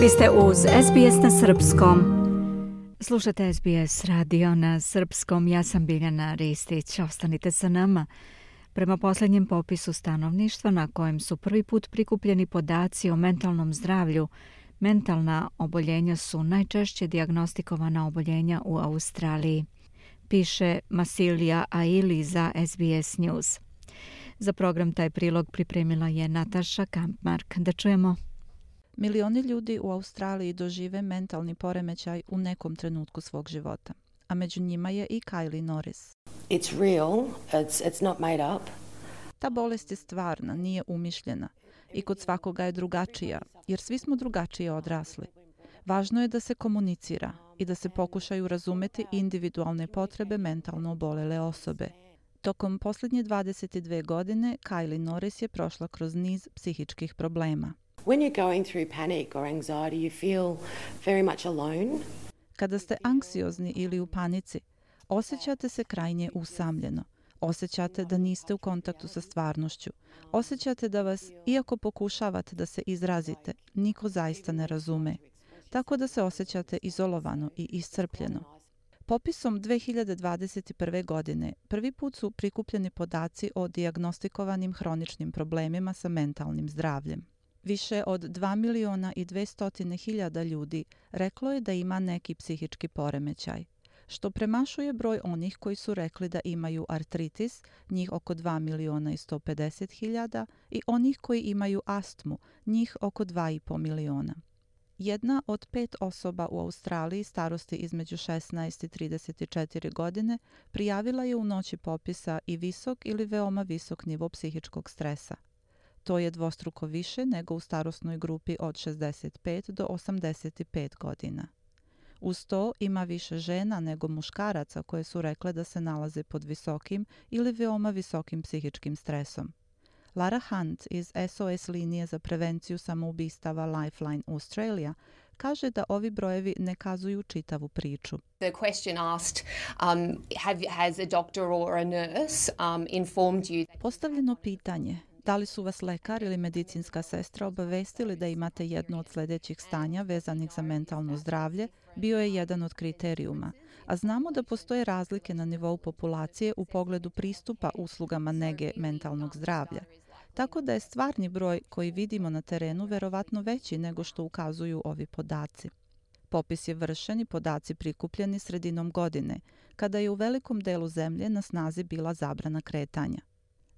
Vi ste uz SBS na Srpskom. Slušate SBS radio na Srpskom. Ja sam Biljana Ristić. Ostanite sa nama. Prema posljednjem popisu stanovništva na kojem su prvi put prikupljeni podaci o mentalnom zdravlju, mentalna oboljenja su najčešće diagnostikovana oboljenja u Australiji, piše Masilija Aili za SBS News. Za program taj prilog pripremila je Nataša Kampmark. Da čujemo. Milioni ljudi u Australiji dožive mentalni poremećaj u nekom trenutku svog života, a među njima je i Kylie Norris. It's real, it's, it's not made up. Ta bolest je stvarna, nije umišljena i kod svakoga je drugačija, jer svi smo drugačije odrasli. Važno je da se komunicira i da se pokušaju razumeti individualne potrebe mentalno obolele osobe. Tokom posljednje 22 godine Kylie Norris je prošla kroz niz psihičkih problema. When you're going through panic or anxiety, you feel very much alone. Kada ste anksiozni ili u panici, osjećate se krajnje usamljeno. Osjećate da niste u kontaktu sa stvarnošću. Osjećate da vas, iako pokušavate da se izrazite, niko zaista ne razume. Tako da se osjećate izolovano i iscrpljeno. Popisom 2021. godine prvi put su prikupljeni podaci o diagnostikovanim hroničnim problemima sa mentalnim zdravljem. Više od 2 miliona i 200 hiljada ljudi reklo je da ima neki psihički poremećaj, što premašuje broj onih koji su rekli da imaju artritis, njih oko 2 miliona i 150 hiljada, i onih koji imaju astmu, njih oko 2,5 miliona. Jedna od pet osoba u Australiji starosti između 16 i 34 godine prijavila je u noći popisa i visok ili veoma visok nivo psihičkog stresa – To je dvostruko više nego u starosnoj grupi od 65 do 85 godina. Uz to ima više žena nego muškaraca koje su rekle da se nalaze pod visokim ili veoma visokim psihičkim stresom. Lara Hunt iz SOS linije za prevenciju samoubistava Lifeline Australia kaže da ovi brojevi ne kazuju čitavu priču. The question asked um, have, has a doctor or a nurse um, informed you? Postavljeno pitanje Da li su vas lekar ili medicinska sestra obavestili da imate jedno od sljedećih stanja vezanih za mentalno zdravlje, bio je jedan od kriterijuma. A znamo da postoje razlike na nivou populacije u pogledu pristupa uslugama nege mentalnog zdravlja. Tako da je stvarni broj koji vidimo na terenu verovatno veći nego što ukazuju ovi podaci. Popis je vršen i podaci prikupljeni sredinom godine, kada je u velikom delu zemlje na snazi bila zabrana kretanja.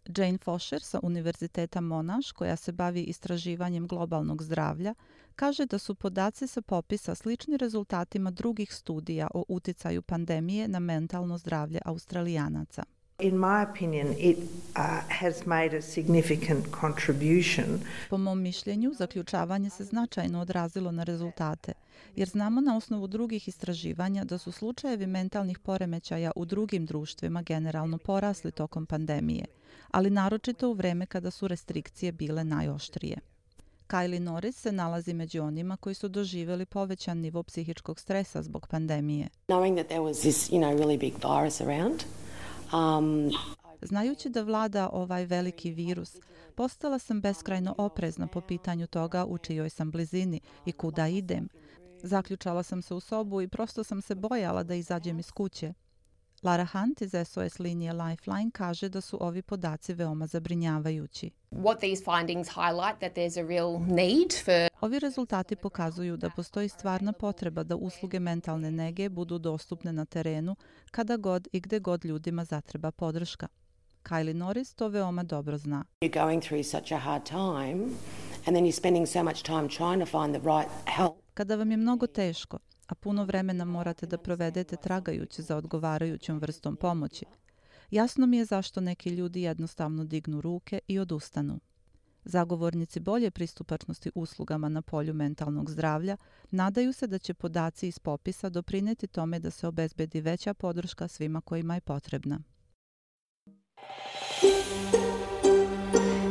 Jane Fosher sa Univerziteta Monash, koja se bavi istraživanjem globalnog zdravlja, kaže da su podaci sa popisa slični rezultatima drugih studija o uticaju pandemije na mentalno zdravlje Australijanaca. In my opinion, it uh, has made a significant contribution. Po mom mišljenju, zaključavanje se značajno odrazilo na rezultate, jer znamo na osnovu drugih istraživanja da su slučajevi mentalnih poremećaja u drugim društvima generalno porasli tokom pandemije, ali naročito u vreme kada su restrikcije bile najoštrije. Kylie Norris se nalazi među onima koji su doživjeli povećan nivo psihičkog stresa zbog pandemije. Knowing that there was this, you know, really big virus around, Znajući da vlada ovaj veliki virus, postala sam beskrajno oprezna po pitanju toga u čijoj sam blizini i kuda idem. Zaključala sam se u sobu i prosto sam se bojala da izađem iz kuće. Lara Hunt iz SOS linije Lifeline kaže da su ovi podaci veoma zabrinjavajući. What these findings highlight that there's a real need for Ovi rezultati pokazuju da postoji stvarna potreba da usluge mentalne nege budu dostupne na terenu kada god i gde god ljudima zatreba podrška. Kylie Norris to veoma dobro zna. You're going through such a hard time and then you're spending so much time trying to find the right help. Kada vam je mnogo teško, a puno vremena morate da provedete tragajući za odgovarajućom vrstom pomoći, jasno mi je zašto neki ljudi jednostavno dignu ruke i odustanu. Zagovornici bolje pristupačnosti uslugama na polju mentalnog zdravlja nadaju se da će podaci iz popisa doprineti tome da se obezbedi veća podrška svima kojima je potrebna.